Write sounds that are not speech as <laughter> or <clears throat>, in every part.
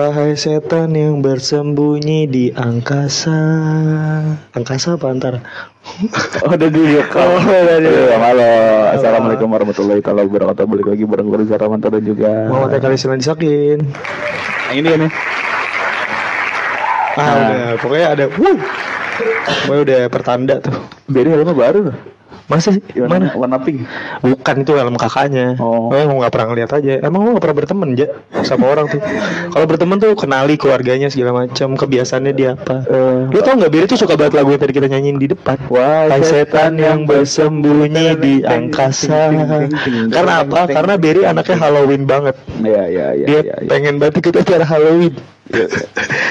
Wahai setan yang bersembunyi di angkasa. Angkasa apa? Antara? Oh, udah di <laughs> Oh, udah di- Iya, Halo, Assalamualaikum warahmatullahi taala wabarakatuh. Balik lagi bareng gue Rizal Ramanto dan juga Muhammad Eka Silan disakin Yang ini nih. Ah udah, pokoknya ada Wuh. Pokoknya udah pertanda tuh. Jadi helmnya baru loh. Masa sih? Warna, Mana? warna pink. Bukan itu helm kakaknya Oh. Oh, emang gak pernah ngeliat aja Emang lu gak pernah berteman aja sama orang tuh Kalau berteman tuh kenali keluarganya segala macam Kebiasaannya dia apa Eh, Lu tau gak Biri tuh suka banget lagu yang tadi kita nyanyiin di depan Wahai setan yang bersembunyi di angkasa Karena apa? Karena Beri anaknya Halloween banget Iya, iya, iya, Dia iya. iya. pengen banget ikut acara Halloween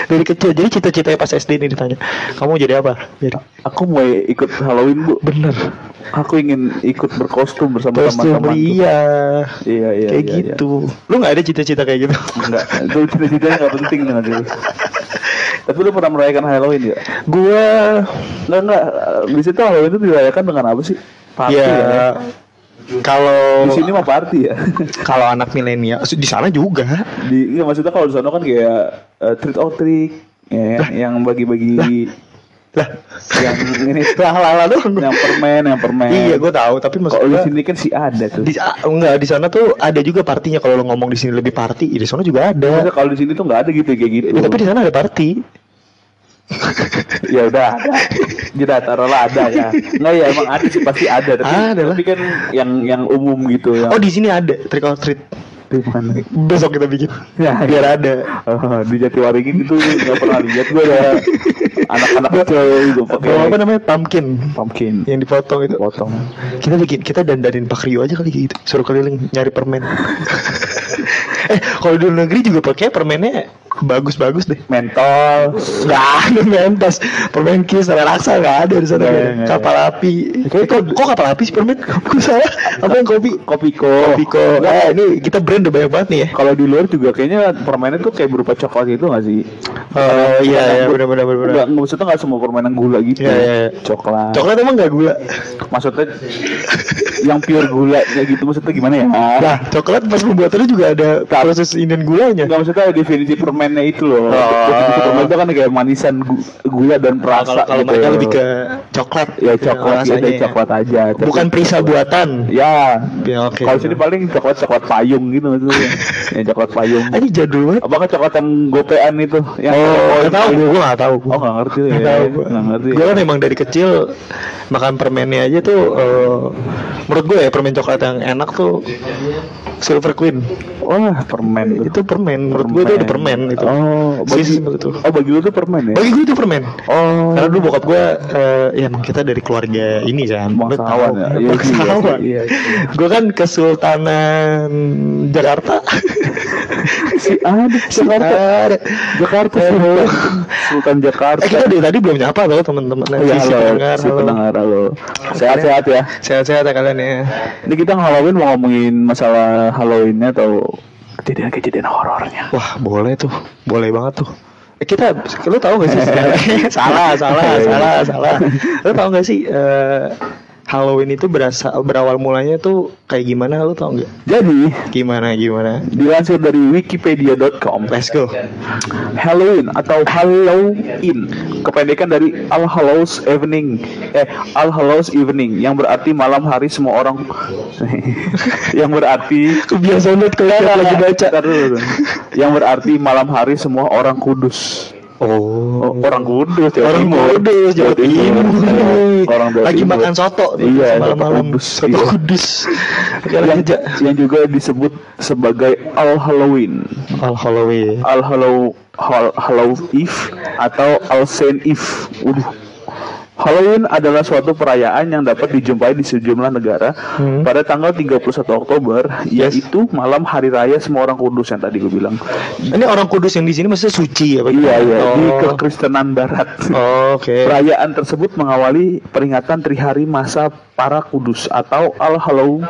Dari kecil Jadi cita-citanya pas SD ini ditanya Kamu jadi apa? Beri Aku mau ikut Halloween, Bu. Bener Aku ingin ikut berkostum bersama teman-teman. iya Iya, iya, Kayak iya, gitu Lu gak ada cita-cita kayak gitu? Enggak, itu cita-citanya enggak penting dengan itu. Tapi lu pernah merayakan Halloween ya? Gua Enggak, enggak. Di situ Halloween itu dirayakan dengan apa sih? Party ya ya. Kalau Di sini mah party ya. <laughs> kalau anak milenial di sana juga. Di iya maksudnya kalau di sana kan kayak eh, treat or trick ya, yang bagi-bagi lah. Yang ini. <laughs> Lah lah lah dong. yang permen yang permen. Iya, gue tahu, tapi maksud kalau di sini kan sih ada tuh. Di enggak di sana tuh ada juga partinya. Kalau lo ngomong di sini lebih party, ya di sana juga ada. maksudnya kalau di sini tuh nggak ada gitu kayak gitu. Ya, tapi di sana ada party. <laughs> ya udah ada jadi taruhlah ada ya nggak ya emang ada sih pasti ada tapi, Ada lah. tapi kan yang yang umum gitu yang Oh, di sini ada trick or treat. di mana Besok kita bikin. Ya, Biar ada. Oh, di Jatiwaringin itu nggak pernah lihat gue ada anak-anak kecil gitu pakai apa namanya? Pumpkin. pumpkin Yang dipotong itu. potong Kita bikin kita dandanin Pak Rio aja kali gitu. Suruh keliling nyari permen. <laughs> eh, kalau di luar negeri juga pakai permennya bagus-bagus deh. mentol Nggak ada mentas Permen kis sama raksa nggak ada di sana Nggak, nggak, Kapal api Eh, kok, kok kapal api sih permen? Kok salah? Apa yang kopi? kopiko Kopiko Eh ini kita brand udah banyak banget nih ya Kalau di luar juga kayaknya permennya tuh kayak berupa coklat gitu gak sih? Oh iya iya Bukan- benar maksudnya gak semua permainan gula gitu. Iya, iya, iya. Coklat. Coklat emang nggak gula? Maksudnya yang pure gula kayak gitu maksudnya gimana ya? Nah coklat pas pembuatannya juga ada proses inian gulanya Enggak maksudnya definisi permennya itu loh. Definisi permen itu kan kayak manisan gu- gula dan perasa Kalau kalau gitu. mereka lebih ke coklat ya coklat ya, ada coklat aja. Tapi- Bukan perisa buatan Ya. Ya, oke. Kalau sini paling coklat coklat payung gitu maksudnya. <laughs> ya coklat payung. Ini jadul banget Apakah coklat yang gopean itu? Yang Oh, nggak tahu, gue nggak tahu. Oh nggak ngerti ya. Nggak ngerti. Gue kan emang dari kecil makan permennya aja tuh eh, menurut gue ya permen coklat yang enak tuh Silver Queen. Wah permen. Itu permen. Menurut gue itu udah permen itu. Oh, bagi, begitu. oh bagi lu tuh permen ya? Bagi gue itu permen. Oh, Karena dulu bokap gue eh, ya emang kita dari keluarga ini kan. Bangsawan ya? Iya, Bangsawan. iya, iya. Gue kan Kesultanan Jakarta. Si ada Jakarta. Ada. Jakarta Eh, Sultan, Jakarta. Eh kita dari tadi belum nyapa loh teman-teman. Oh, ya, Si halo, pendengar, si halo. pendengar halo. Sehat-sehat ya. Sehat-sehat ya kalian ya. Ini kita Halloween mau ngomongin masalah Halloweennya atau kejadian-kejadian horornya. Wah boleh tuh, boleh banget tuh. Eh, kita, lu tahu gak sih? <laughs> salah, salah, salah, salah. Lu tahu gak sih? eh, Halloween itu berasa berawal mulanya tuh kayak gimana? Lu tahu nggak? Jadi, Gimana, gimana? dilansir dari wikipedia.com, Let's go. Halloween atau Halloween kependekan dari All Hallows Evening eh All Hallows Evening yang berarti malam hari semua orang <laughs> yang berarti Kebiasaan banget kelihatan lagi baca. Yang berarti malam hari semua orang kudus Oh, orang kudus Jawa orang Timur. kudus Jawa Timur. orang Jawa Lagi Timur. makan soto tuh, iya malam-malam. soto kudus Iya. kudus. <laughs> yang, yang juga disebut sebagai All Halloween Al Halloween. All Hallow Hall, Hallow Eve atau All Saint Eve. Waduh. Halloween adalah suatu perayaan yang dapat dijumpai di sejumlah negara Hmm. pada tanggal 31 Oktober, Yes. yaitu malam hari raya semua orang kudus yang tadi gue bilang. Ini orang kudus yang di sini maksudnya suci ya? Pak? Iya, iya, di Oh. kekristenan barat. Oh, Oke. Perayaan tersebut mengawali peringatan trihari masa para kudus atau All Hallow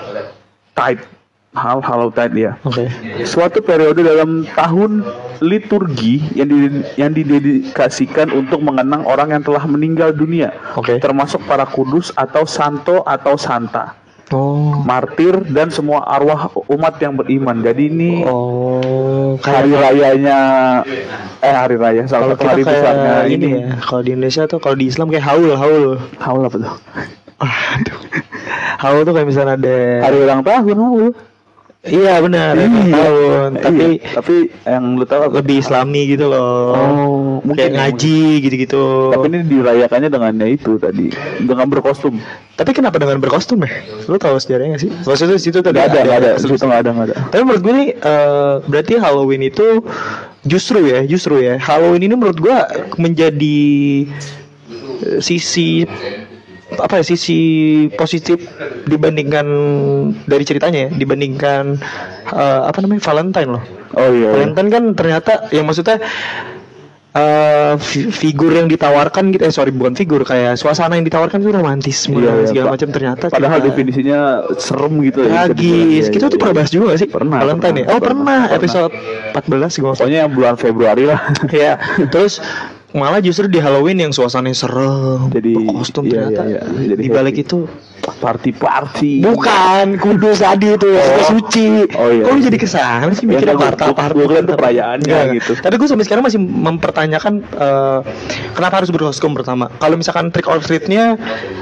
Tide. All Hallow Tide ya. Oke. Suatu periode dalam tahun liturgi yang di- yang didedikasikan untuk mengenang orang yang telah meninggal dunia, Oke. termasuk para kudus atau santo atau santa, Oh. martir dan semua arwah umat yang beriman. Jadi ini Oh. hari Kayak rayanya eh hari raya salah kalau satu hari besarnya ini ini. ya. Kalau di Indonesia tuh kalau di Islam kayak haul haul. Haul apa tuh? Aduh. Haul tuh kayak misalnya ada Hari ulang tahun haul. Iya benar, Iya. tahun. Tapi Iya, tapi yang lu tahu apa? lebih islami gitu loh. Oh, kayak mungkin ngaji gitu-gitu. Tapi ini dirayakannya dengannya itu tadi, dengan berkostum. Tapi kenapa dengan berkostum ya? Lu tahu sejarahnya gak sih? Maksudnya di situ tadi Gak ada, gak ada, situ nggak ada, ada. Tapi menurut gue nih eh, berarti Halloween itu justru ya, justru ya. Halloween ini menurut gue menjadi sisi apa ya sisi positif dibandingkan dari ceritanya ya, dibandingkan eh, apa namanya Valentine loh. Oh iya. iya. Valentine kan ternyata yang maksudnya eh fi- figur yang ditawarkan gitu eh sorry bukan figur kayak suasana yang ditawarkan itu romantis Iya, iya, segala Pak. macam ternyata Padahal kita- definisinya serem gitu ya. dibilang. Tragis. Iya, Kita iya, tuh iya. pernah bahas juga gak sih? Pernah, Valentine pernah, ya? Oh pernah, pernah, pernah. episode 14 gue Pokoknya yang bulan Februari lah. Ya, <laughs> terus malah justru di Halloween yang suasananya serem, Jadi, kostum iya, ternyata iya, iya. Jadi di balik itu Party-party. bukan kudus tadi itu ya, Oh. suci. Oh, iya. Kok lu jadi ke sana sih Ya, mikirnya kan, gua- parta. gua kira itu perayaannya gitu. Tapi gue sampai sekarang masih mempertanyakan eh, kenapa harus berkostum pertama. Kalau misalkan trick or treatnya,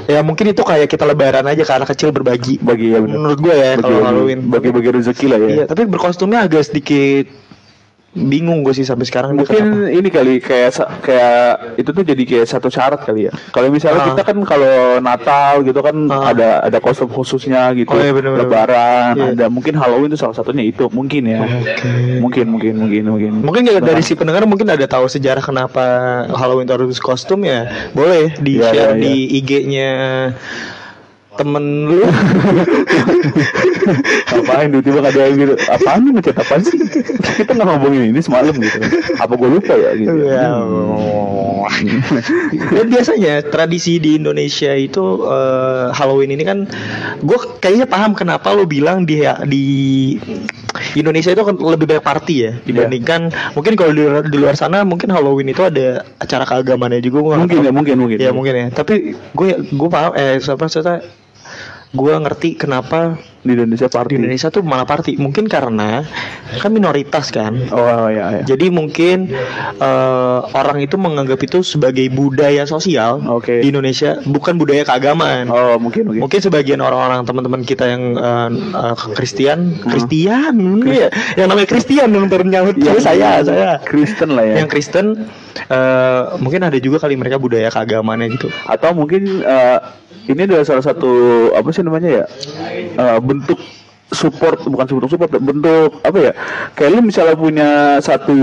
ya mungkin itu kayak kita lebaran aja ke anak kecil berbagi. Bagi ya bener. Menurut gue ya kalau Halloween. Bagi-bagi rezeki lah ya. Iya, tapi berkostumnya agak sedikit bingung gue sih sampai sekarang. Mungkin ini kali kayak kayak itu tuh jadi kayak satu syarat kali ya. Kalau misalnya Ah. kita kan kalau Natal gitu kan Ah. ada ada kostum khususnya gitu. Oh, iya, bener, bener, Lebaran. Iya. ada mungkin Halloween itu salah satunya itu mungkin ya. Mungkin mungkin mungkin mungkin. Mungkin kalau dari si pendengar mungkin ada tahu sejarah kenapa Halloween itu harus kostum ya boleh di Iya, share iya, di IG-nya temen lu <laughs> Apain tiba-tiba ada yang gitu. Apaan nih ngechat apaan sih? Kita nggak ngomongin ini semalam gitu. Apa gue lupa ya gitu. Ya Hmm. Dan biasanya tradisi di Indonesia itu eh, Halloween ini kan gue kayaknya paham kenapa lo bilang di di Indonesia itu kan lebih banyak party ya dibandingkan mungkin kalau di, luar- di luar sana mungkin Halloween itu ada acara keagamannya juga Mungkin ya, mungkin mungkin. Ya mungkin ya. Tapi gue gue paham eh siapa siapa gue ngerti kenapa Di Indonesia party. di Indonesia tuh malah party. Mungkin karena kan minoritas kan. Oh ya ya. Jadi mungkin eh, orang itu menganggap itu sebagai budaya sosial Oke. di Indonesia, bukan budaya keagamaan. Oh mungkin mungkin. Mungkin sebagian orang-orang teman-teman kita yang eh, eh, Kristen, Kristian, ya, yang namanya Kristen yang ternyata Yang- saya, saya Kristen lah ya. yang Kristen eh, mungkin ada juga kali mereka budaya keagamaannya gitu. atau mungkin eh, ini adalah salah satu apa sih namanya ya eh, bentuk support bukan bentuk support bentuk apa ya kayak lu misalnya punya satu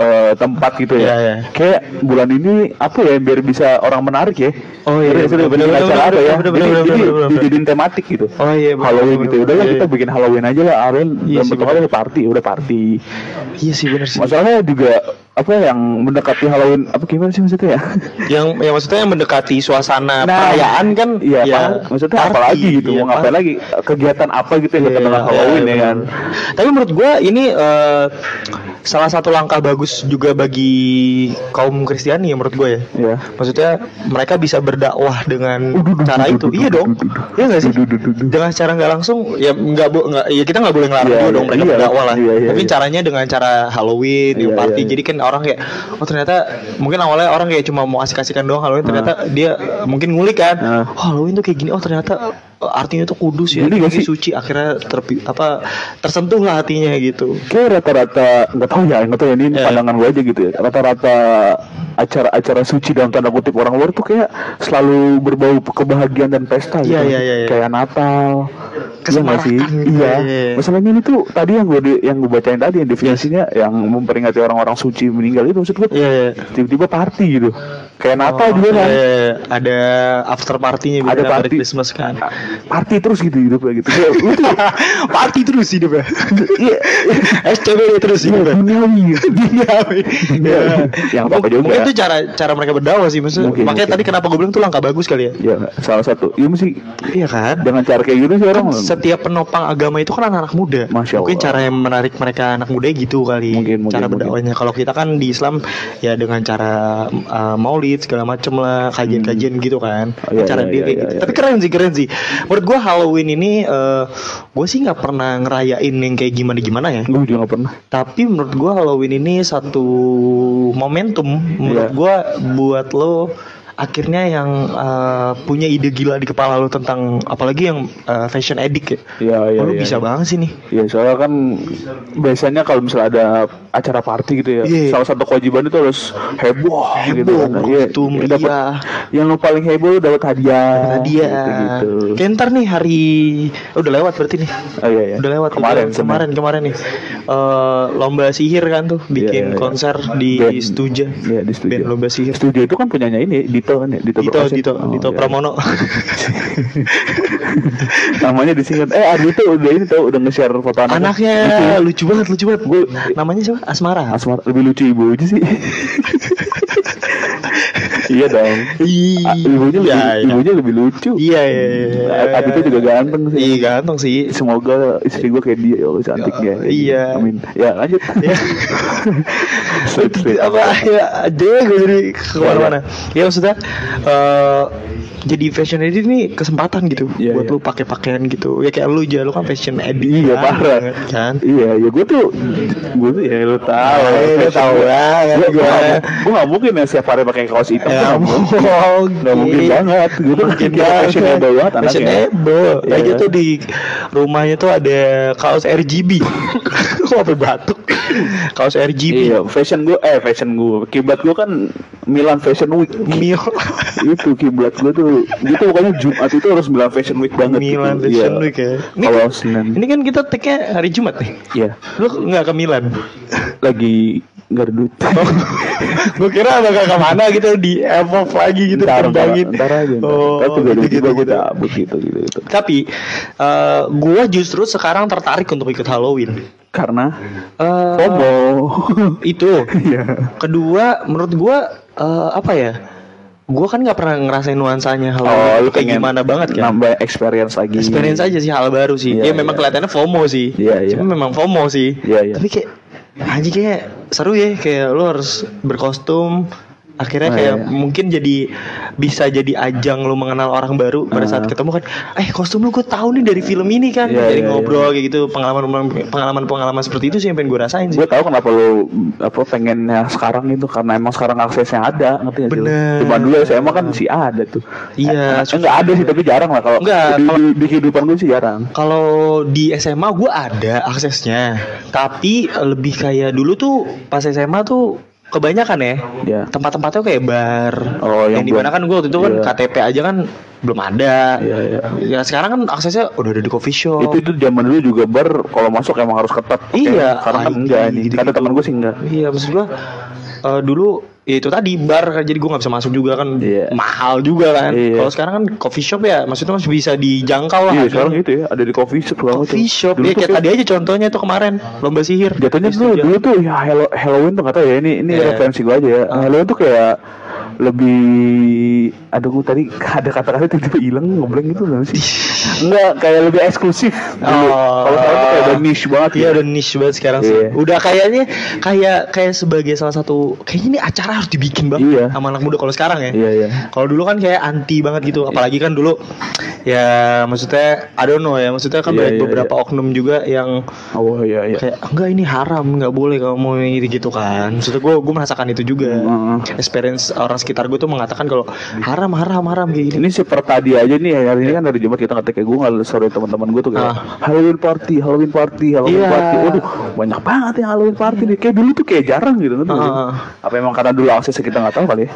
eh, tempat gitu ya. Iya, iya. kayak bulan ini apa ya biar bisa orang menarik ya. Oh, iya, Jadi, bener, bener, acara bener, apa ya. bener, bener, jadi bener, bener, dijadiin tematik gitu. Oh iya, bener, Halloween bener, gitu. bener, udah iya, kita iya. bikin Halloween aja lah Halloween Iya sih, bentukannya party udah party. Iya sih benar sih. masalahnya juga apa yang mendekati Halloween apa gimana sih maksudnya ya <laughs> yang yang maksudnya yang mendekati suasana Nah, perayaan kan Iya, ya, apa- maksudnya party, apa lagi gitu? iya, mau ngapain lagi? Kegiatan apa gitu yang Iya, dengan iya, Halloween ya benar. kan? Tapi menurut gua ini eh, salah satu langkah bagus juga bagi kaum Kristiani ya menurut gue ya. Iya. Maksudnya mereka bisa berdakwah dengan cara itu. Iya dong. Iya nggak sih? Dengan cara nggak langsung ya nggak nggak ya kita nggak boleh ngelarang Iya, juga iya, dong mereka iya. berdakwah lah. Iya, iya, Tapi iya. caranya dengan cara Halloween, Iya, party. iya, iya. Jadi kan orang kayak oh ternyata mungkin awalnya orang kayak cuma mau asik-asikan doang Halloween ternyata dia eh, mungkin ngulik kan. Ah. Oh Halloween tuh kayak gini. Oh ternyata artinya itu kudus ya, Gini gak sih? suci akhirnya terpi, apa tersentuh lah hatinya gitu. kayak rata-rata nggak tahu ya nggak tahu ya ini Iya. pandangan gue aja gitu ya rata-rata acara-acara suci dalam tanda kutip orang luar tuh kayak selalu berbau kebahagiaan dan pesta gitu Iya, iya, iya, iya. kayak Natal Iya nggak sih gitu, iya iya, iya. masalahnya ini tuh tadi yang gue yang gue bacain tadi yang definisinya yang memperingati orang-orang suci meninggal itu maksud gue Iya, iya. tiba-tiba party gitu kayak Natal Oh, juga kan iya, iya. ada after party-nya Ada party. Christmas kan. party terus gitu hidupnya gitu tuh <laughs> party terus hidupnya. iya <laughs> SCB terus iya, hidupnya. duniawi. <laughs> Duniawi. Iya. Yang apa-apa juga. Mungkin itu cara cara mereka berdakwah sih maksudnya. Mungkin, Makanya mungkin. tadi kenapa gue bilang tuh langkah bagus kali ya. ya salah satu iya mesti Iya kan? dengan cara kayak gitu sih orang Kan setiap penopang agama itu kan anak-anak muda. Masya Mungkin Allah. cara yang menarik mereka anak muda gitu kali. Mungkin, mungkin, cara mungkin. berdakwahnya. Kalau kita kan di Islam ya dengan cara uh, maulid segala macem lah, kajian-kajian gitu kan. Oh, iya, cara iya, dia iya, iya, gitu. iya. Tapi keren sih, keren sih. Menurut gua Halloween ini uh, gue sih nggak pernah ngerayain yang kayak gimana-gimana ya. gue juga gak pernah Tapi menurut gua Halloween ini satu momentum menurut Iya. gua buat lo akhirnya yang uh, punya ide gila di kepala lo tentang apalagi yang uh, fashion addict ya. Iya, iya, Oh, lo iya, bisa iya. banget sih nih. Ya soalnya kan biasanya kalau misalnya ada acara party gitu ya, Iya. salah satu kewajiban itu harus heboh, gitu Heboh, kan. Iya, ya, iya. yang lu paling heboh lu dapat hadiah. Hadiah. Gitu. Kayak ntar nih hari oh, udah lewat berarti nih. Oh iya, iya. Udah lewat kemarin udah- kemarin kemarin nih. Eh, lomba sihir kan tuh bikin Iya, iya. konser di Band- Stuja. Iya, di Stuja. Band lomba sihir. Studio itu kan punyanya ini Dito ya, Dito. Dito. Dito Oh, Dito iya. Pramono. <laughs> Namanya disingkat. Eh, Adi itu udah ini tau udah nge-share foto anaknya. Anaknya lucu banget, lucu banget. Gua- namanya siapa? Asmara. Asmar lebih lucu ibu aja sih. <laughs> iya dong. Iya. Ah, ibunya lebih, Iya, iya. ibunya lebih lucu. Iya, iya, iya. Adi itu juga ganteng sih. Iya ganteng sih. Semoga istri gue kayak dia ya Allah cantiknya. Ya, iya. Amin. Ya lanjut. <laughs> Ya. Sweet. apa ya aja gue jadi ke mana-mana. Ya maksudnya eh jadi fashion edit ini kesempatan gitu Iya, buat iya. lu pakai pakaian gitu. Ya kayak lu aja lu kan fashion edit. Iya kan, parah. Kan? Iya, ya gue tuh, gue tuh ya lu tahu. Eh, lu tahu banget Gue gak mungkin ya setiap hari pakai kaos hitam. Ya mungkin. mungkin. Gak mungkin banget. Gue tuh Mungkin kita fashionable banget. Fashionable. Iya. Aja tuh di rumahnya tuh ada kaos RGB. <laughs> Kok sampai batuk? <coughs> kaos RGB. Iya, fashion gue, eh fashion gue, kiblat gue kan Milan Fashion Week. Mil. itu kiblat gue tuh, gitu pokoknya Jumat itu harus Milan Fashion Week banget. Milan gitu. Fashion Iya. Week ya. Ini, Kalau Senin, ini kan kita take-nya hari Jumat nih. iya, Lu nggak ke Milan? lagi nggak ada duit. <laughs> gue kira bakal ke mana gitu di evolve lagi gitu ntar, ntar, terbangin. ntar aja. Ntar. Oh, Tapi gak ada gitu, juga gue gitu. gitu, gitu, gitu. Tapi eh gue justru sekarang tertarik untuk ikut Halloween. Karena Eh, FOMO. <laughs> itu. Iya. Kedua, menurut gue eh, apa ya? Gue kan nggak pernah ngerasain nuansanya Oh, Halloween. lu kayak gimana banget kan? Nambah experience lagi. Experience aja sih hal baru sih. Iya, ya memang iya. kelihatannya FOMO sih. Iya, iya. Cuma memang FOMO sih. Iya, iya. Tapi kayak anjing kayak seru ya kayak lu harus berkostum akhirnya Oh, kayak iya. mungkin jadi bisa jadi ajang lu mengenal orang baru pada saat Ah. ketemu kan eh kostum lu gue tahu nih dari film ini kan Iya, dari iya, ngobrol kayak gitu pengalaman pengalaman pengalaman seperti itu sih yang pengen gue rasain sih Gue tahu kenapa lu apa pengennya sekarang itu karena emang sekarang aksesnya ada, ngerti gak sih? Cuma dulu SMA kan sih ada tuh. Iya, Eh, enggak ada sih tapi jarang lah kalau Enggak, di, kalau- di, di kehidupan gue sih jarang. Kalau di SMA gue ada aksesnya, tapi lebih kayak dulu tuh pas SMA tuh kebanyakan ya Ya. tempat-tempatnya kayak bar. Oh, yang yang di mana belum- kan gue waktu itu kan Iya. KTP aja kan belum ada. Iya, iya. Ya sekarang kan aksesnya udah ada di coffee shop. Itu itu zaman dulu juga bar kalau masuk emang harus ketat. Iya, kan ID, enggak nih. gitu-gitu. Kata teman gue sih enggak. Iya maksud gue eh, dulu ya itu tadi bar kan jadi gue nggak bisa masuk juga kan Iya. mahal juga kan. Iya. Kalau sekarang kan coffee shop ya maksudnya masih bisa dijangkau lah. Iya, harganya. sekarang gitu ya, ada di coffee shop macam. Coffee shop ya tuh kayak tadi aja contohnya tuh kemarin lomba sihir. Jatuhnya Di dulu, tuh ya Hello- Halloween tuh gak tau ya ini ini Iya. referensi gue aja ya. Halloween tuh kayak lebih aduh gue tadi ada kata-kata tiba-tiba hilang ngebleng gitu sih. <laughs> Enggak kayak lebih eksklusif. dulu. Oh. Kalau sekarang tuh kayak udah niche banget Iya ya. udah niche banget sekarang sih. Iya. Udah kayaknya kayak kayak sebagai salah satu kayaknya ini acara harus dibikin banget Iya. sama anak muda kalau sekarang ya. Iya iya. Kalau dulu kan kayak anti banget gitu, apalagi kan dulu ya maksudnya I don't know ya maksudnya kan Iya, banyak iya, beberapa oknum juga yang Oh iya iya. kayak enggak ini haram nggak boleh kamu mau gitu gitu kan maksudnya gue gue merasakan itu juga Heeh. experience orang sekitar gue tuh mengatakan kalau haram haram haram kayak gini Ini seperti tadi aja nih hari ini kan dari Jumat kita ngetek kayak gue nggak story teman-teman gue tuh kayak Ah. Halloween party, Halloween party, Halloween Iya. party. Waduh, banyak banget yang Halloween party nih. Kayak dulu tuh kayak jarang gitu kan. Ah. Apa emang karena dulu aksesnya kita nggak tahu kali ya?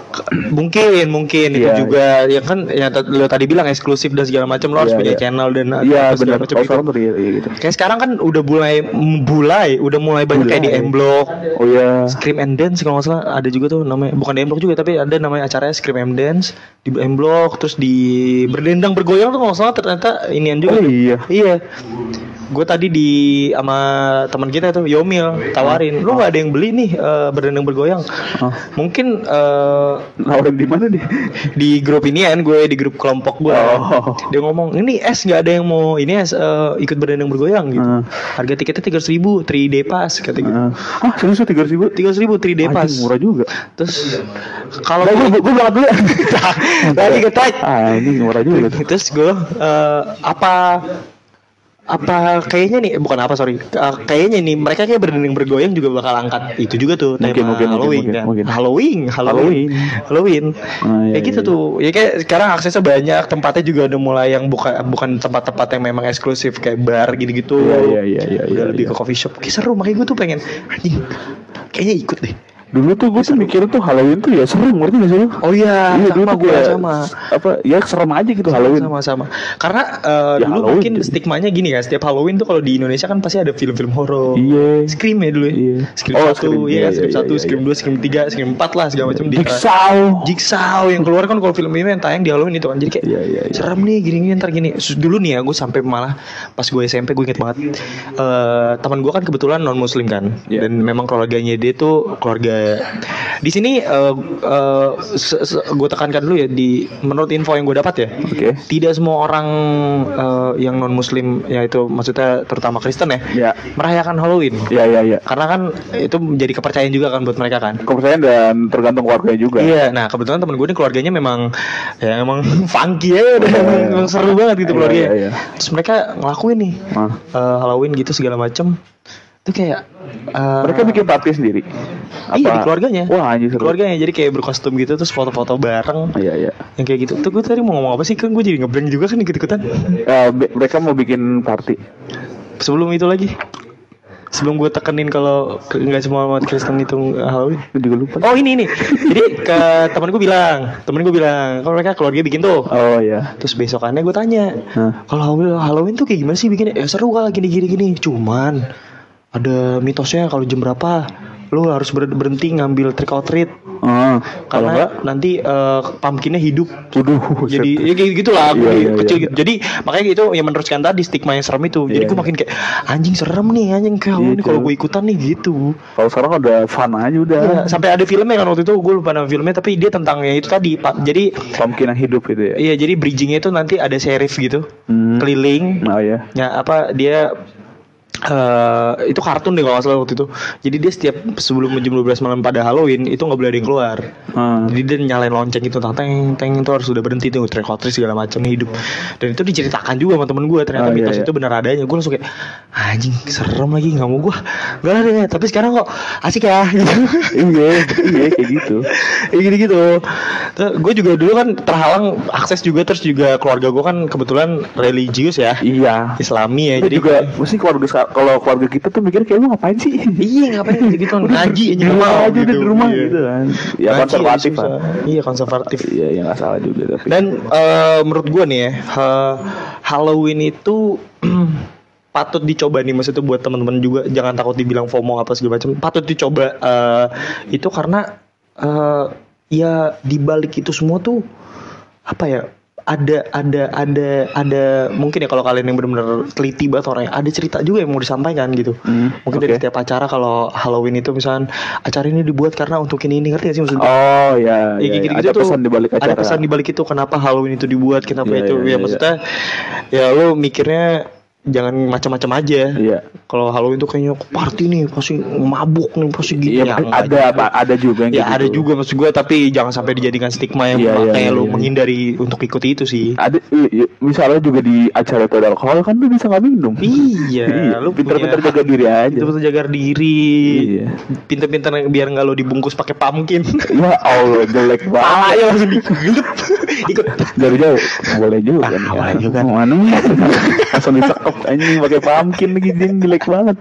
mungkin mungkin itu Iya, juga ya kan yang lo tadi bilang eksklusif dan segala macam lo harus Iya, punya iya. channel dan Iya apa segala benar. macam itu. iya, iya gitu. kayak sekarang kan udah mulai mulai udah mulai banyak kayak di Mulai. M Block Oh iya. Scream and Dance kalau nggak salah ada juga tuh namanya bukan di M Block juga tapi ada namanya acaranya Scream and Dance di M Block terus di berdendang bergoyang tuh kalau nggak salah ternyata inian juga Oh iya. iya gue tadi di sama teman kita tuh Yomil tawarin lu nggak ada yang beli nih eh, berdendang bergoyang Oh. mungkin eh, Nawarin di mana nih? di grup ini kan gue di grup kelompok gue Oh. dia ngomong ini es nggak ada yang mau ini es eh, ikut berdendang bergoyang gitu Hmm. harga tiketnya tiga ribu 3 day pass kata gitu Ah, ah serius tiga ribu? tiga ribu 3 day pass murah juga. terus kalau Gue gue gue berangkat dulu. ya. <laughs> tadi kita Ah ini murah juga. terus gue eh, apa apa kayaknya nih bukan apa sorry. Eh, kayaknya nih mereka kayak berdendang bergoyang juga bakal angkat. Itu juga tuh Mungkin, tema mungkin, mungkin, Halloween mungkin, kan. mungkin. Halloween Halloween. Halloween. Ah, iya, kayak gitu iya, tuh. Ya kayak sekarang aksesnya banyak tempatnya juga udah mulai yang bukan bukan tempat-tempat yang memang eksklusif kayak bar gitu-gitu. Iya, iya, iya, iya, udah iya, lebih iya. ke coffee shop. Kayak seru makanya gue tuh pengen anjing kayaknya ikut deh Dulu tuh gue tuh mikirnya tuh Halloween tuh ya seru ngerti gak sih lu? oh iya, Iya, dulu sama tuh gue kayak sama Apa ya serem aja gitu Halloween. sama-sama karena eh, Ya, dulu Halloween mungkin tuh. stigmanya gini kan setiap Halloween tuh kalau di Indonesia kan pasti ada film-film horor Iya. Scream ya dulu ya Iya. Scream Oh, 1 Scream. iya Iya, Scream iya, 1 iya, Scream iya. 2 Scream 3 Scream 4 lah segala macam di Jigsaw. Jigsaw yang keluar kan kalau film ini yang tayang di Halloween itu kan jadi kayak Iya, iya, iya. serem nih gini gini ntar gini dulu nih ya gue sampai malah pas gue SMP gue inget banget eh teman gue kan kebetulan non muslim kan Iya. dan memang keluarganya dia tuh keluarga di sini se- se- gue tekankan dulu ya di menurut info yang gue dapat ya Oke. tidak semua orang eh, yang non muslim yaitu maksudnya terutama Kristen ya Ya. merayakan Halloween Ya ya ya. karena kan itu menjadi kepercayaan juga kan buat mereka kan Kepercayaan dan tergantung keluarga juga. Iya, nah kebetulan temen gue ini keluarganya memang ya emang <laughs> funky ya, udah iya. emang seru banget gitu Iya, keluarganya. iya, iya. Terus mereka ngelakuin nih Ah. eh, Halloween gitu segala macem. Itu kayak eh, Mereka bikin party sendiri. Iya di keluarganya. Wah anjir seru. Keluarganya jadi kayak berkostum gitu terus foto-foto bareng. Iya iya. Yang kayak gitu. Tuh gue tadi mau ngomong apa sih? Kan gue jadi ngeblank juga kan ikut-ikutan. Eh, be- mereka mau bikin party. Sebelum itu lagi. Sebelum gue tekenin kalau nggak semua umat Kristen itu Halloween. Juga lupa. Oh ini nih. Jadi ke temen gue bilang, temen gue bilang, kalau mereka keluarga bikin tuh. Oh iya. Terus besokannya gue tanya, Hah? kalau Halloween, Halloween tuh kayak gimana sih bikinnya? Ya seru kalau gini gini gini. Cuman ada mitosnya kalau jam berapa lu harus ber- berhenti ngambil trick or treat Ah, kalau enggak karena nanti eh, pumpkinnya hidup. Waduh, Jadi ya kayak gitulah aku Iya, iya, kecil iya. gitu. Jadi makanya itu yang meneruskan tadi stigma yang serem itu. Jadi Iya, gue iya. makin kayak anjing serem nih anjing kayak Halloween Gitu. kalau gue ikutan nih gitu. Kalau sekarang udah fun aja udah. Iya, sampai ada filmnya kan waktu itu gue lupa nama filmnya tapi dia tentang yang itu tadi Pak. Jadi Pumpkin yang hidup gitu ya. iya jadi bridgingnya itu nanti ada sheriff gitu Hmm. keliling Oh iya. ya apa dia eh itu kartun deh kalau nggak salah waktu itu. Jadi dia setiap sebelum jam 12 malam pada Halloween itu nggak boleh ada yang keluar. Ah. jadi dia nyalain lonceng itu tang teng teng itu harus sudah berhenti tuh treat segala macam hidup. Dan itu diceritakan juga sama temen gue ternyata Oh, iya, mitos iya. itu benar adanya. Gue langsung kayak anjing serem lagi nggak mau gue nggak ada deh tapi sekarang kok asik ya. Gitu iya, iya kayak gitu. <laughs> ya gitu. Gitu gue juga dulu kan terhalang akses juga terus juga keluarga gue kan kebetulan religius ya. Iya. Islami ya jadi juga mesti keluarga kalau keluarga kita tuh mikir kayak lu ngapain sih? <laughs> iya ngapain gitu gitu ngaji aja di rumah aja di rumah Iya. gitu kan. Ya Ngaji konservatif lah. iya konservatif Iya, yang nggak salah juga tapi. dan eh, menurut gue nih ya Halloween itu <clears throat> patut dicoba nih maksudnya buat teman-teman juga jangan takut dibilang FOMO apa segala macam patut dicoba eh, itu karena eh, ya di balik itu semua tuh apa ya ada ada ada ada mungkin ya kalau kalian yang benar-benar teliti banget orang ada cerita juga yang mau disampaikan gitu. Hmm, mungkin dari oke. setiap acara kalau Halloween itu misalnya acara ini dibuat karena untuk ini ini ngerti gak sih maksudnya? Oh Ya, ya, ya, gitu-gitu ada tuh, pesan di balik acara. Ada pesan di balik itu kenapa Halloween itu dibuat, kenapa Iya, itu. iya, ya iya, maksudnya ya lo mikirnya jangan macam-macam aja. Iya. Kalau Halloween tuh kayaknya party nih, pasti mabuk nih, pasti gitu. Iya, enggak ada apa ada juga yang Ya kayak ada gitu. juga maksud gue tapi jangan sampai dijadikan stigma yang Iya, iya, makanya iya, lu iya. menghindari untuk ikut itu sih. Ada misalnya juga di acara itu alkohol kan lu bisa nggak minum. Iya, <laughs> lu pinter-pinter punya jaga diri aja. Pinter-pinter jaga diri. Iya. Pinter-pinter biar nggak lo dibungkus pakai pumpkin. <laughs> Ya Allah jelek banget. Palanya langsung digelup. <laughs> Ikut. Dari jauh boleh juga. Ah, nih. boleh juga. Mana langsung disekep anjing pakai pumpkin lagi dia jelek banget.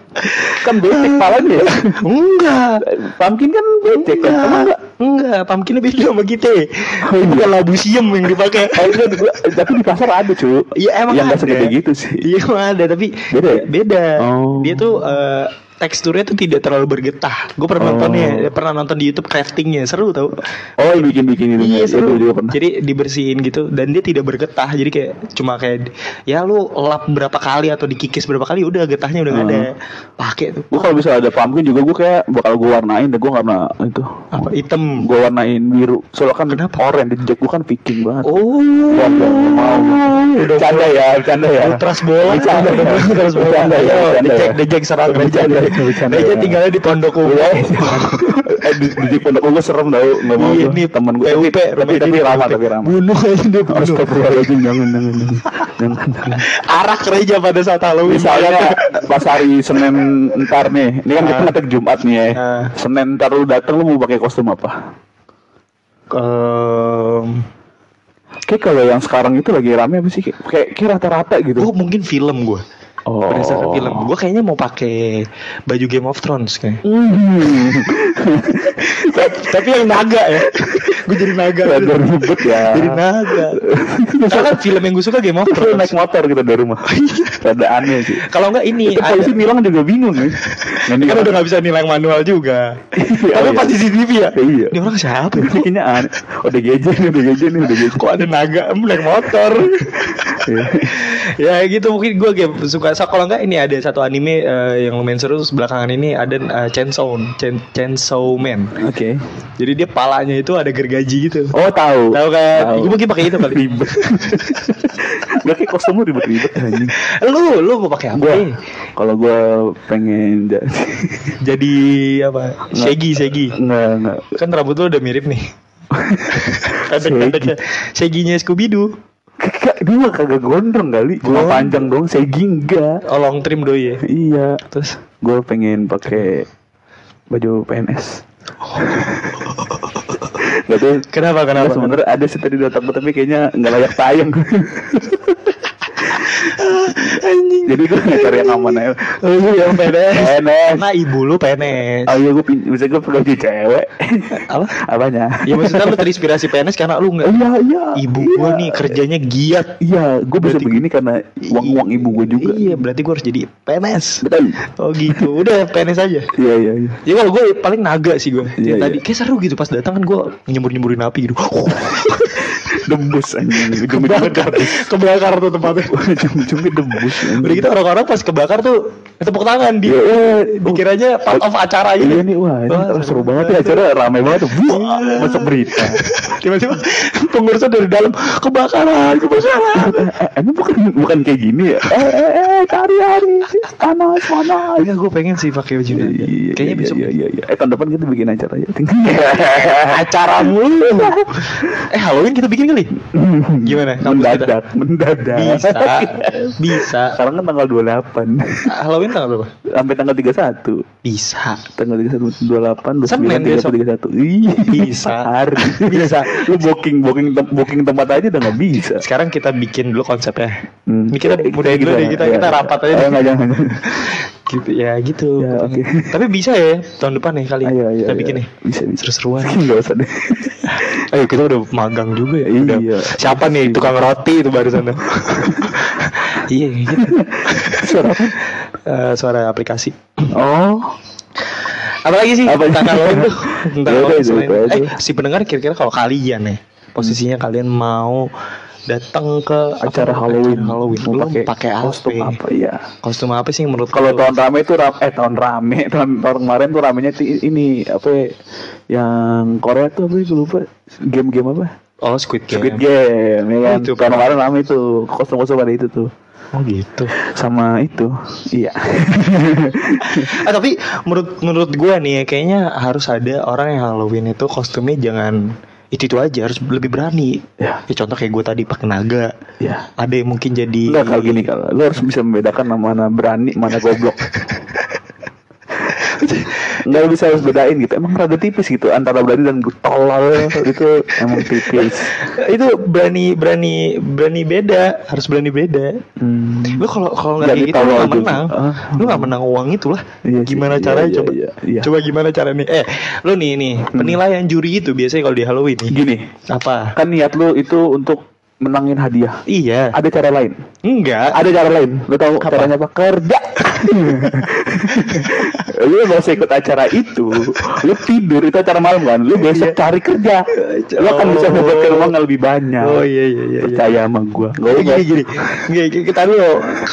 Kan becek palanya ya. Enggak. Pumpkin kan becek kan. Enggak. enggak? Pumpkinnya beda sama kita. Oh, iya. Bukan labu siem yang dipakai. Oh, gua- tapi di pasar ada cu. Iya emang Yang ada. segede gitu sih. Iya emang ada tapi Beda ya? Beda. Oh. Dia tuh eh, teksturnya tuh tidak terlalu bergetah. Gue pernah Oh. nontonnya, pernah nonton di YouTube craftingnya, seru tau. Oh, yang bikin-bikin itu. Iya Itu seru. juga pernah. Jadi dibersihin gitu dan dia tidak bergetah. Jadi kayak cuma kayak ya lu lap berapa kali atau dikikis berapa kali udah getahnya udah nggak ada. Pakai tuh. Gue kalau bisa ada pumpkin juga gue kayak bakal gue warnain dan gue karena itu Apa hitam. gue warnain biru soalnya kan Kenapa? oranye di gue kan viking banget Oh. Gua mau bercanda ya bercanda ya Ultras bola. bercanda ya Ultras bola. bercanda ya Ayo, bercanda ya. serang Bercanda Reja. ya, bercanda Reja ya. tinggalnya di Pondok Umum. eh di, di pondok gue serem tau nggak mau Iya, gua. nih, temen gue PUP, tapi tapi, ramah tapi ramah Bunuh aja dia bunuh. Astagfirullahaladzim jangan jangan jangan. Arah gereja pada saat Halloween. Misalnya pas hari Senin ntar nih, ini kan kita ngetek Jumat nih ya. Ah. Senin ntar lu dateng lu mau pakai kostum apa? Em, Kayak kalau yang sekarang itu lagi rame apa sih? Kayak kayak, kayak rata-rata gitu. oh mungkin film gue. Oh. Berdasarkan film. Gue kayaknya mau pakai baju Game of Thrones kayak. Hmm. <laughs> Tapi yang naga ya. gue jadi naga. Rada ribet ya. Jadi naga. Karena kan film yang gue suka Game of Thrones. naik motor gitu dari rumah. Rada aneh sih. Kalau enggak ini Itu polisi ada. bilang juga bingung nih. Nah, ini Kan udah nggak bisa nilai manual juga. Iya, Tapi iya. pas di CCTV ya. Iya. Ini orang siapa ya? Kayaknya aneh. Udah geje nih, udah geje nih, udah geje. Kok ada naga naik motor? Iya. <laughs> ya gitu. Mungkin gue game suka. So, kalau enggak ini ada satu anime eh, yang lumayan seru. Terus belakangan ini ada uh, Chainsaw Chain, Chainsaw Man. Oke. jadi dia palanya itu ada gergaji gitu. Oh tahu. tahu kan? Tahu. gue mungkin pakai itu kali. Ribet. <laughs> Gak kayak kostum lu ribet-ribet anjing. lu lu mau pakai apa? Gua. Kalau gua pengen jadi <laughs> jadi apa? Shaggy Shaggy. Enggak enggak kan rambut lu udah mirip nih. Pendek-pendeknya Shaggy-nya Scooby Doo Kagak, dia kagak gondrong kali. Cuma panjang dong, segi enggak. oh long trim doi ya Iya. terus Gue pengen pakai baju PNS. <laughs> Gak tuh. kenapa Kenapa? Sebenernya ada sih tadi di otak tapi kayaknya nggak layak tayang. <laughs> <laughs> anjing Jadi gue cari yang aman aja. lu yang PNS PNS. karena ibu lu PNS Oh iya gue bisa gue perlu jadi cewek. apa Apanya? Ya maksudnya lu terinspirasi PNS karena lu nggak Iya iya. Ibu iya. gua nih kerjanya giat Iya, gue bisa begini karena uang uang ibu gue juga. Iya berarti gua harus jadi PNS Betul. Oh gitu Udah PNS aja Iya iya iya. Ya kalau gue paling naga sih gue Iya, Tadi iya. kayak seru gitu pas datang kan gue nyembur-nyemburin api gitu <laughs> Dembus anjing. <laughs> Ujung-ujungnya Kebakar tuh tempatnya dembus. anjing. Udah gitu orang-orang pas kebakar tuh Tepuk tangan di, Iya, iya. Dikiranya part of acara gitu Iya nih wah, ini Wah, seru banget ya acara rame banget tuh. <laughs> Wah, masuk berita. Tiba-tiba pengurusnya dari dalam Kebakaran Kebakaran Eh, emang bukan bukan kayak gini ya? Eh, eh, eh, cari hari panas panas. Enggak gue pengen sih pakai baju naga Iya, Kayaknya iya, besok iya, iya, iya. Eh tahun depan kita bikin acara ya. <laughs> acara mulu. <laughs> eh Halloween kita bikin kali. Gimana? Kampus kita? mendadak, mendadak. Bisa, bisa. Sekarang kan tanggal 28 Halloween tanggal berapa? sampai tanggal 31. Bisa. Tanggal 31 28 29 Senin 30 besok. 31. Ih, Bisa. Hari. Bisa. Lu booking booking booking tempat aja udah nggak bisa. Sekarang kita bikin dulu konsepnya. Hmm. Ini kita Eh, mudahin dulu deh, kita- ya, kita ya. rapat aja Eh, deh. nggak, jangan. Gitu ya gitu. Ya, oke. Tapi bisa ya tahun depan nih kali. Ayo, ayo, kita bikin nih. Bisa, bisa. Seru-seruan. <laughs> Enggak usah deh. Ayo kita udah magang juga ya. Udah. Iya. Siapa nih tukang roti itu barusan? <laughs> iya gitu. <laughs> Suara apa? Eh, suara aplikasi. Oh, Apalagi sih Apa? tentang tuh <laughs> tentang Ya Halloween itu selain- aja. Eh si pendengar kira-kira kalau kalian nih posisinya kalian mau datang ke acara apa, Halloween. acara Halloween Mau lu pakai pakai kostum apa ya? Kostum apa sih menurut Kalau tahun rame itu ram eh tahun rame <laughs> tahun tahun kemarin tuh ramenya ini apa ya, yang Korea tuh apa sih lupa game-game apa? Oh Squid Game. Squid Game ya kan. itu tahun kemarin rame itu kostum-kostum ada itu tuh. Oh gitu. sama itu. Iya. Ah <laughs> tapi menurut menurut gue nih kayaknya harus ada orang yang Halloween itu kostumnya jangan itu itu aja harus lebih berani. Ya. Ya contoh kayak gue tadi pakai naga. Ya. Ada yang mungkin jadi Enggak kalau gini kalau lu harus bisa membedakan mana berani mana goblok. <laughs> Enggak bisa harus bedain gitu. Emang rada tipis gitu antara berani dan tolol itu emang tipis. itu berani berani berani beda harus berani beda. Hmm. Lu kalau kalau nggak kayak gitu lu nggak menang. Ah. Lu nggak menang uang itu lah. Iya gimana Iya, caranya iya, coba? iya, iya. Coba gimana caranya? Eh, lu nih nih penilaian juri itu biasanya kalau di Halloween nih. Gini, Apa? kan niat lu itu untuk menangin hadiah. Iya. Ada cara lain. Enggak. Ada cara lain. Lu tahu caranya apa? Kerja. <laughs> lu gak usah ikut acara itu. Lu tidur itu acara malam kan. Lu besok cari kerja. Lu akan bisa Oh. mendapatkan uang lebih banyak. Oh iya iya iya. iya. Percaya sama gua. Gak usah. gini gini. Gini, kita dulu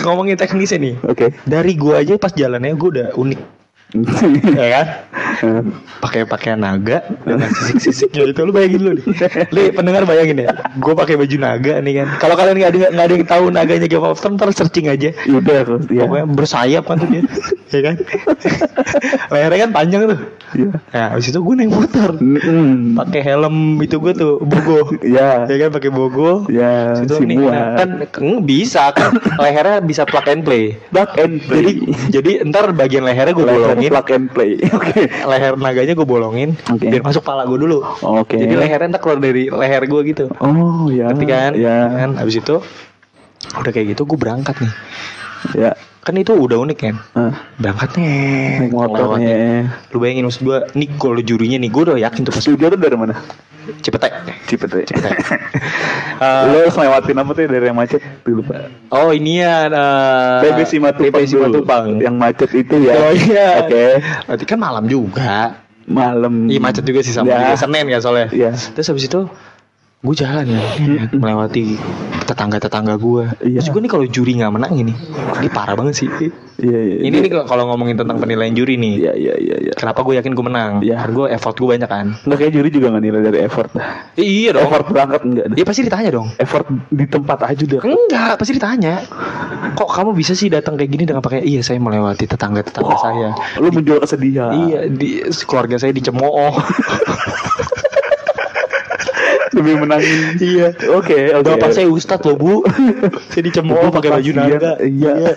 ngomongin teknisnya nih. Oke. Dari gua aja pas jalannya gua udah unik, <laughs> ya kan? <laughs> Pakai pakaian naga dengan sisik-sisiknya itu lu bayangin lu nih. Lu pendengar bayangin ya. Gua pakai baju naga nih kan. Kalau kalian nggak ada nggak ada yang tahu naganya Game of Thrones, ntar searching aja. Yaudah, ya. Pokoknya bersayap kan tuh dia, ya kan? <laughs> Lehernya kan panjang tuh. Iya. Nah, habis itu gue naik motor. Mm-mm. Pakai helm itu gue tuh bogo. Ya. Ya kan pakai bogo. Ya, Situ si nih, nah, kan kan bisa kan lehernya bisa plug and play. Plug and play. Jadi jadi ntar bagian lehernya gue Leher bolongin, plug and play. <laughs> Oke. leher naganya gue bolongin, Oke. biar masuk pala gue dulu. Oke. Jadi lehernya ntar keluar dari leher gue gitu. Oh ya. Ngerti kan? Ya. Kan habis itu udah kayak gitu gue berangkat nih. Ya. Kan itu udah unik kan. Ah, Berangkat nih. naik motornya. Lu bayangin maksud gue, nih kalau jurinya nih gue udah yakin tuh pas Studio tuh dari mana? Cipete. Cipete. <laughs> Eh, Lo lewatin apa tuh dari yang macet? Tuh lupa. oh ini ya uh, PB Simatupang. Dulu. Simatupang. Yang macet itu ya. Oh iya. Oke. Berarti kan malam juga. Malam. Iya macet juga sih sama Ya. juga Senin kan soalnya. Iya. Terus habis itu gue jalan ya, Mm-mm. melewati tetangga-tetangga gue. Iya. Terus gue nih kalau juri nggak menang ini, ini parah banget sih. Iya iya. Ini nih kalau ngomongin tentang penilaian juri nih, Iya iya iya iya. kenapa gue yakin gue menang? Iya. Karena gue effort gue banyak kan. Enggak kayak juri juga nggak nilai dari effort iya dong. Effort berangkat enggak. Iya pasti ditanya dong. Effort di tempat aja udah. Enggak, pasti ditanya. Kok kamu bisa sih datang kayak gini dengan pakai iya saya melewati tetangga-tetangga saya. Lu menjual kesedihan. Iya, di keluarga saya dicemooh. <laughs> Demi menangin. iya. Oke oke. Bapak saya ustad loh bu <laughs> Saya dicemooh pakai baju naga Iya.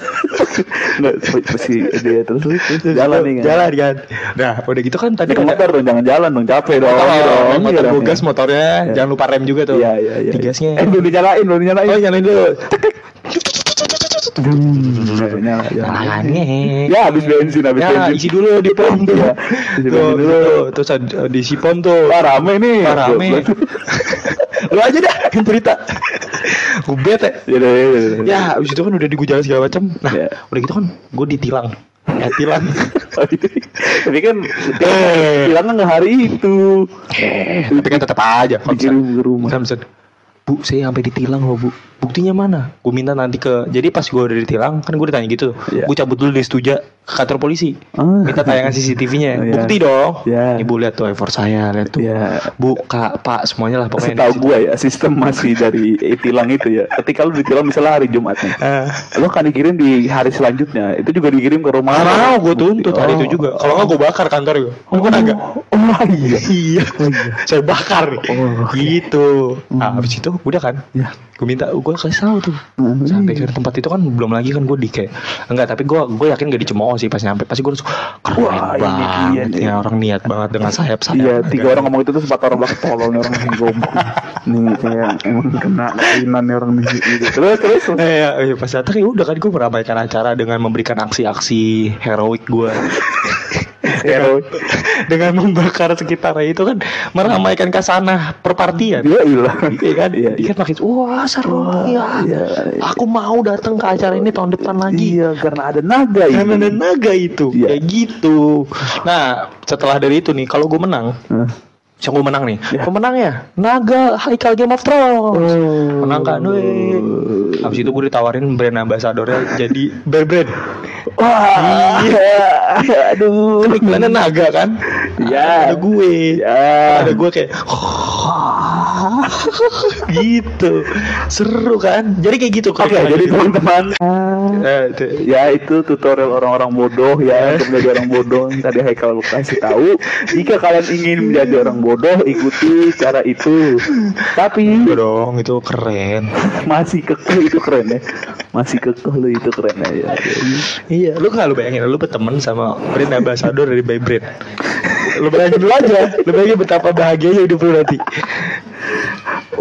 Enggak pasti dia terus jalan nih kan. Jalan kan Nah udah gitu kan tadi Naik motor dong, jangan jalan dong, capek dong. Motor, Iya dong, motor iya dong. gue gas motornya Iya. Jangan lupa rem juga tuh Iya iya iya. Digasnya Eh belum dinyalain, belum dinyalain. Oh nyalain dulu Tangannya Ya habis bensin, habis Ya bensin. isi dulu di pom tuh Iya, isi Tuh, dulu. tuh, Terus ada- diisi pom tuh Wah rame nih. Wah, rame Lu aja dah yang cerita Gue bete Ya ya udah, ya udah. Ya abis itu kan udah di jalan segala macam Nah udah gitu kan Gue ditilang Ya tilang <laughs> Tapi kan bilangnya nggak hari itu. Eh, tapi kan tetap aja Dikirim misalnya- ke rumah. Bu, saya sampai ditilang loh, Bu. Buktinya mana? Gue minta nanti ke Jadi pas gue udah ditilang, kan gue ditanya gitu. Iya. Gue cabut dulu di Setuja ke kantor polisi. Ah. Minta tayangan CCTV-nya. <laughs> Iya. Bukti dong. Iya. Ibu lihat tuh effort saya, lihat tuh. Iya. Bu, Kak, Pak, semuanya lah pokoknya. Situ. gue ya sistem masih dari <laughs> tilang itu ya. Ketika lu ditilang misalnya hari Jumat nih, lu akan dikirim di hari selanjutnya. Itu juga dikirim ke rumah. Mau gue tuntut hari Oh. itu juga. Kalau nggak gue bakar kantor gue. Oh, Gue agak. Oh iya. <laughs> Iya, saya bakar Oh. gitu. Nah, habis itu udah kan, Ya. Gue minta gue kasih tahu tuh. Hmm. Sampai ke tempat itu kan belum lagi kan gue di kayak enggak tapi gue gue yakin gak dicemooh sih pas nyampe pasti gue langsung keren Wah, ini banget iya nih. ya orang niat banget dengan sayap sayap Iya, tiga orang ngomong itu tuh empat orang bilang tolol nih orang goblok. Nih kayak emang kena kainan nih orang nih gitu. Terus terus. Eh, ya, ya, pas datang ya udah kan gue meramaikan acara dengan memberikan aksi-aksi heroik gue Heroik. dengan membakar sekitarnya itu kan meramaikan kasanah perpartian Dia hilang. Iya kan? Iya, Dia kan makin wah seru ya. iya. Aku mau datang ke acara ini tahun depan lagi. Iya, karena ada naga ini. Karena ada naga itu Iya. kayak gitu. Nah, setelah dari itu nih kalau gue menang, Hah? siapa gue menang nih? Ya. Pemenangnya Naga Haikal Game of Thrones. Oh. Menang kan. Habis itu gue ditawarin brand ambassadornya jadi Bear Brand. <laughs> Wah, iya. aduh. Kan iklannya naga kan? Iya. Ada gue. Ya. Ada gue kayak gitu seru kan jadi kayak gitu Oke, jadi teman-teman Eh, itu. ya itu tutorial orang-orang bodoh ya untuk menjadi orang bodoh yang tadi Haikal kasih tahu jika kalian ingin menjadi orang bodoh ikuti cara itu tapi Iya dong itu keren masih kekeh itu keren ya masih kekeh lu itu keren ya, ya. Iya, lu gak lu bayangin lu berteman sama brand ambassador dari Beyblade. Lu bayangin dulu aja, lu bayangin betapa bahagianya hidup lu nanti.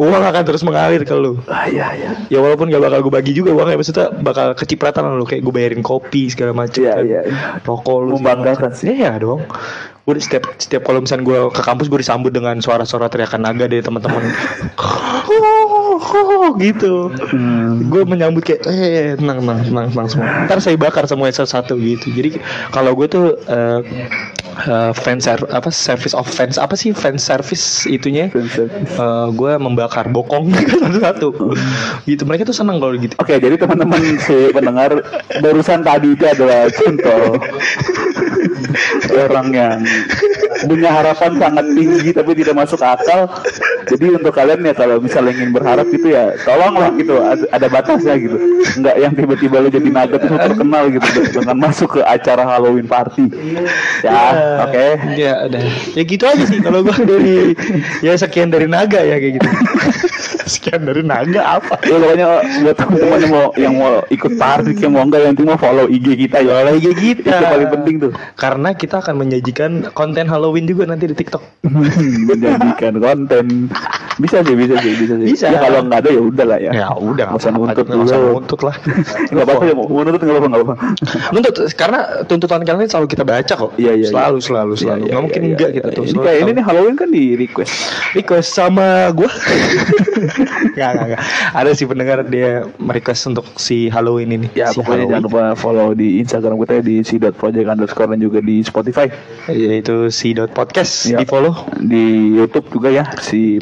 Uang akan terus mengalir ke lu. ah ya ya Ya walaupun gak bakal gue bagi juga uangnya, maksudnya bakal kecipratan lu kayak gue bayarin kopi segala macam. Iya, kan. iya. Rokok lu. Membanggakan macam. Iya dong. Gue setiap setiap kalau misalnya gue ke kampus gue disambut dengan suara-suara teriakan naga dari teman-teman. <laughs> gitu. Hmm. gue menyambut kayak eh tenang tenang tenang tenang semua ntar saya bakar semua satu gitu jadi kalau gue tuh eh eh, fan ser apa service of fans apa sih fan service itunya Fan service. Eh, gue membakar bokong <laughs> satu-satu gitu mereka tuh seneng kalau gitu Oke, jadi teman-teman si pendengar barusan tadi itu adalah contoh <laughs> orang yang punya harapan sangat tinggi tapi tidak masuk akal. Jadi untuk kalian ya kalau misalnya ingin berharap gitu ya, tolonglah gitu ada, ada batasnya gitu. Enggak yang tiba-tiba lu jadi naga terus lu terkenal gitu dengan masuk ke acara Halloween party. Ya, oke. ya udah ya gitu aja sih kalau gue dari ya sekian dari naga ya kayak gitu sekian dari naga apa Ya pokoknya buat teman-teman yang mau yang mau ikut party yang mau enggak yang penting mau follow IG kita ya. Follow IG kita. Itu paling penting tuh. karena kita akan menyajikan konten Halloween juga nanti di TikTok <laughs> menjadikan konten bisa sih bisa sih bisa sih Bisa. ya kalau nggak ada ya udah lah ya Ya udah, nggak usah nuntut nggak usah nuntut lah. nggak apa-apa ya mau mau nuntut nggak apa-apa nggak apa-apa Nuntut karena tuntutan kalian selalu kita baca kok. Iya, iya, Selalu iya. selalu Iya, selalu. iya, Nggak mungkin enggak kita iya. tuh. ini selalu kayak ini nih Halloween kan di request request sama gua. <laughs> Enggak enggak enggak. Ada si pendengar dia merequest untuk si Halloween ini. ya si pokoknya jangan lupa follow di Instagram kita di si.project underscore dan juga di Spotify yaitu si dot podcast Iya. di follow di YouTube juga ya si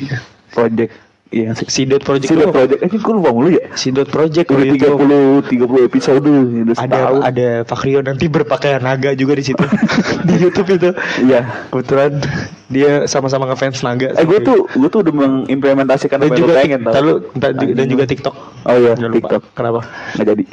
project Iya sih. si dot project Si dulu. project, eh gue lupa mulu ya. si dot project Udah tiga puluh tiga puluh episode udah ada setahun. ada Fakrio nanti berpakaian naga juga di situ <laughs> di YouTube itu Iya. kebetulan dia sama-sama ngefans naga Eh gue tuh gue tuh udah mengimplementasikan dan apa yang juga pengen tau. ntar lu, ntar ju- dan juga TikTok Oh iya Jangan lupa. TikTok kenapa nggak jadi.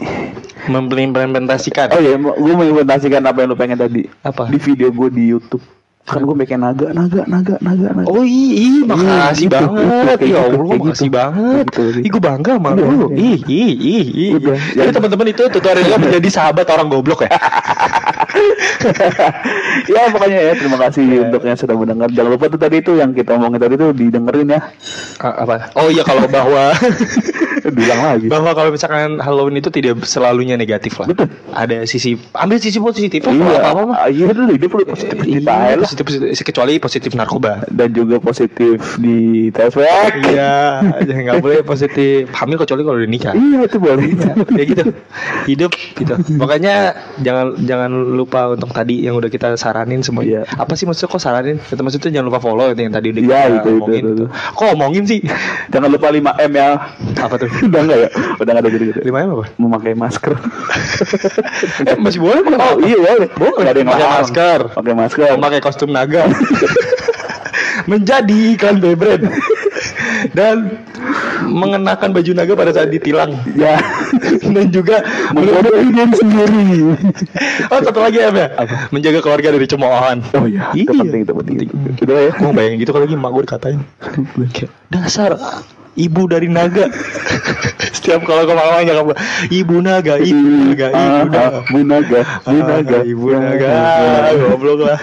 mengimplementasikan Oh iya gue mengimplementasikan apa yang lu pengen tadi. Apa? Di video gue di YouTube. Kan gue pengen naga naga naga naga naga. Oh iya, makasih gitu, banget. gitu, ya Allah, gitu, makasih gitu. banget. Gitu, gitu. Ih, gue bangga sama Udah, lu. udah. Ih, ih, ih, ih. Jadi teman-teman itu tutorialnya <laughs> menjadi sahabat orang goblok ya. <laughs> ya pokoknya ya terima kasih untuk yang sudah mendengar. Jangan lupa tuh tadi itu yang kita omongin tadi itu didengerin ya. apa? Oh iya kalau bahwa <laughs> Bilang lagi. bahwa kalau misalkan Halloween itu tidak selalunya negatif lah. Betul. Ada sisi ambil sisi positif Iya, apa apa mah. ah, iya dulu hidup lu positif positif Iya. Positif, positif, kecuali positif narkoba. dan juga positif di tespek. Iya, jangan nggak boleh positif hamil kecuali kalau udah nikah. Iya itu boleh. ya gitu hidup gitu pokoknya jangan jangan lupa untuk tadi yang udah kita saranin semuanya Iya. apa sih maksudnya kok saranin kita maksudnya jangan lupa follow itu yang tadi udah Iya, kita itu, itu, omongin itu, itu. kok omongin sih Jangan lupa 5 m ya. Apa tuh Udah enggak ya? Udah enggak ada gitu-gitu. lima m apa Memakai masker. <laughs> eh, masih boleh boleh oh iya boleh. Boleh. Ada yang Pakai masker. Pakai masker. memakai kostum naga <laughs> menjadi iklan Beyblade dan mengenakan baju naga pada saat ditilang Ya. <laughs> dan juga Membodohi diri sendiri. oh satu lagi ya menjaga keluarga dari cemoohan Oh iya. Itu Iya. penting itu penting. Udah ya. Gue bayangin gitu kalau lagi emak gue dikatain Dasar ibu dari naga <laughs> Setiap kalau ke mama nyakap gue Ibu naga, ibu naga, ibu Ah, naga ah, Bunaga. Bunaga. Ah, Ibu naga Goblok lah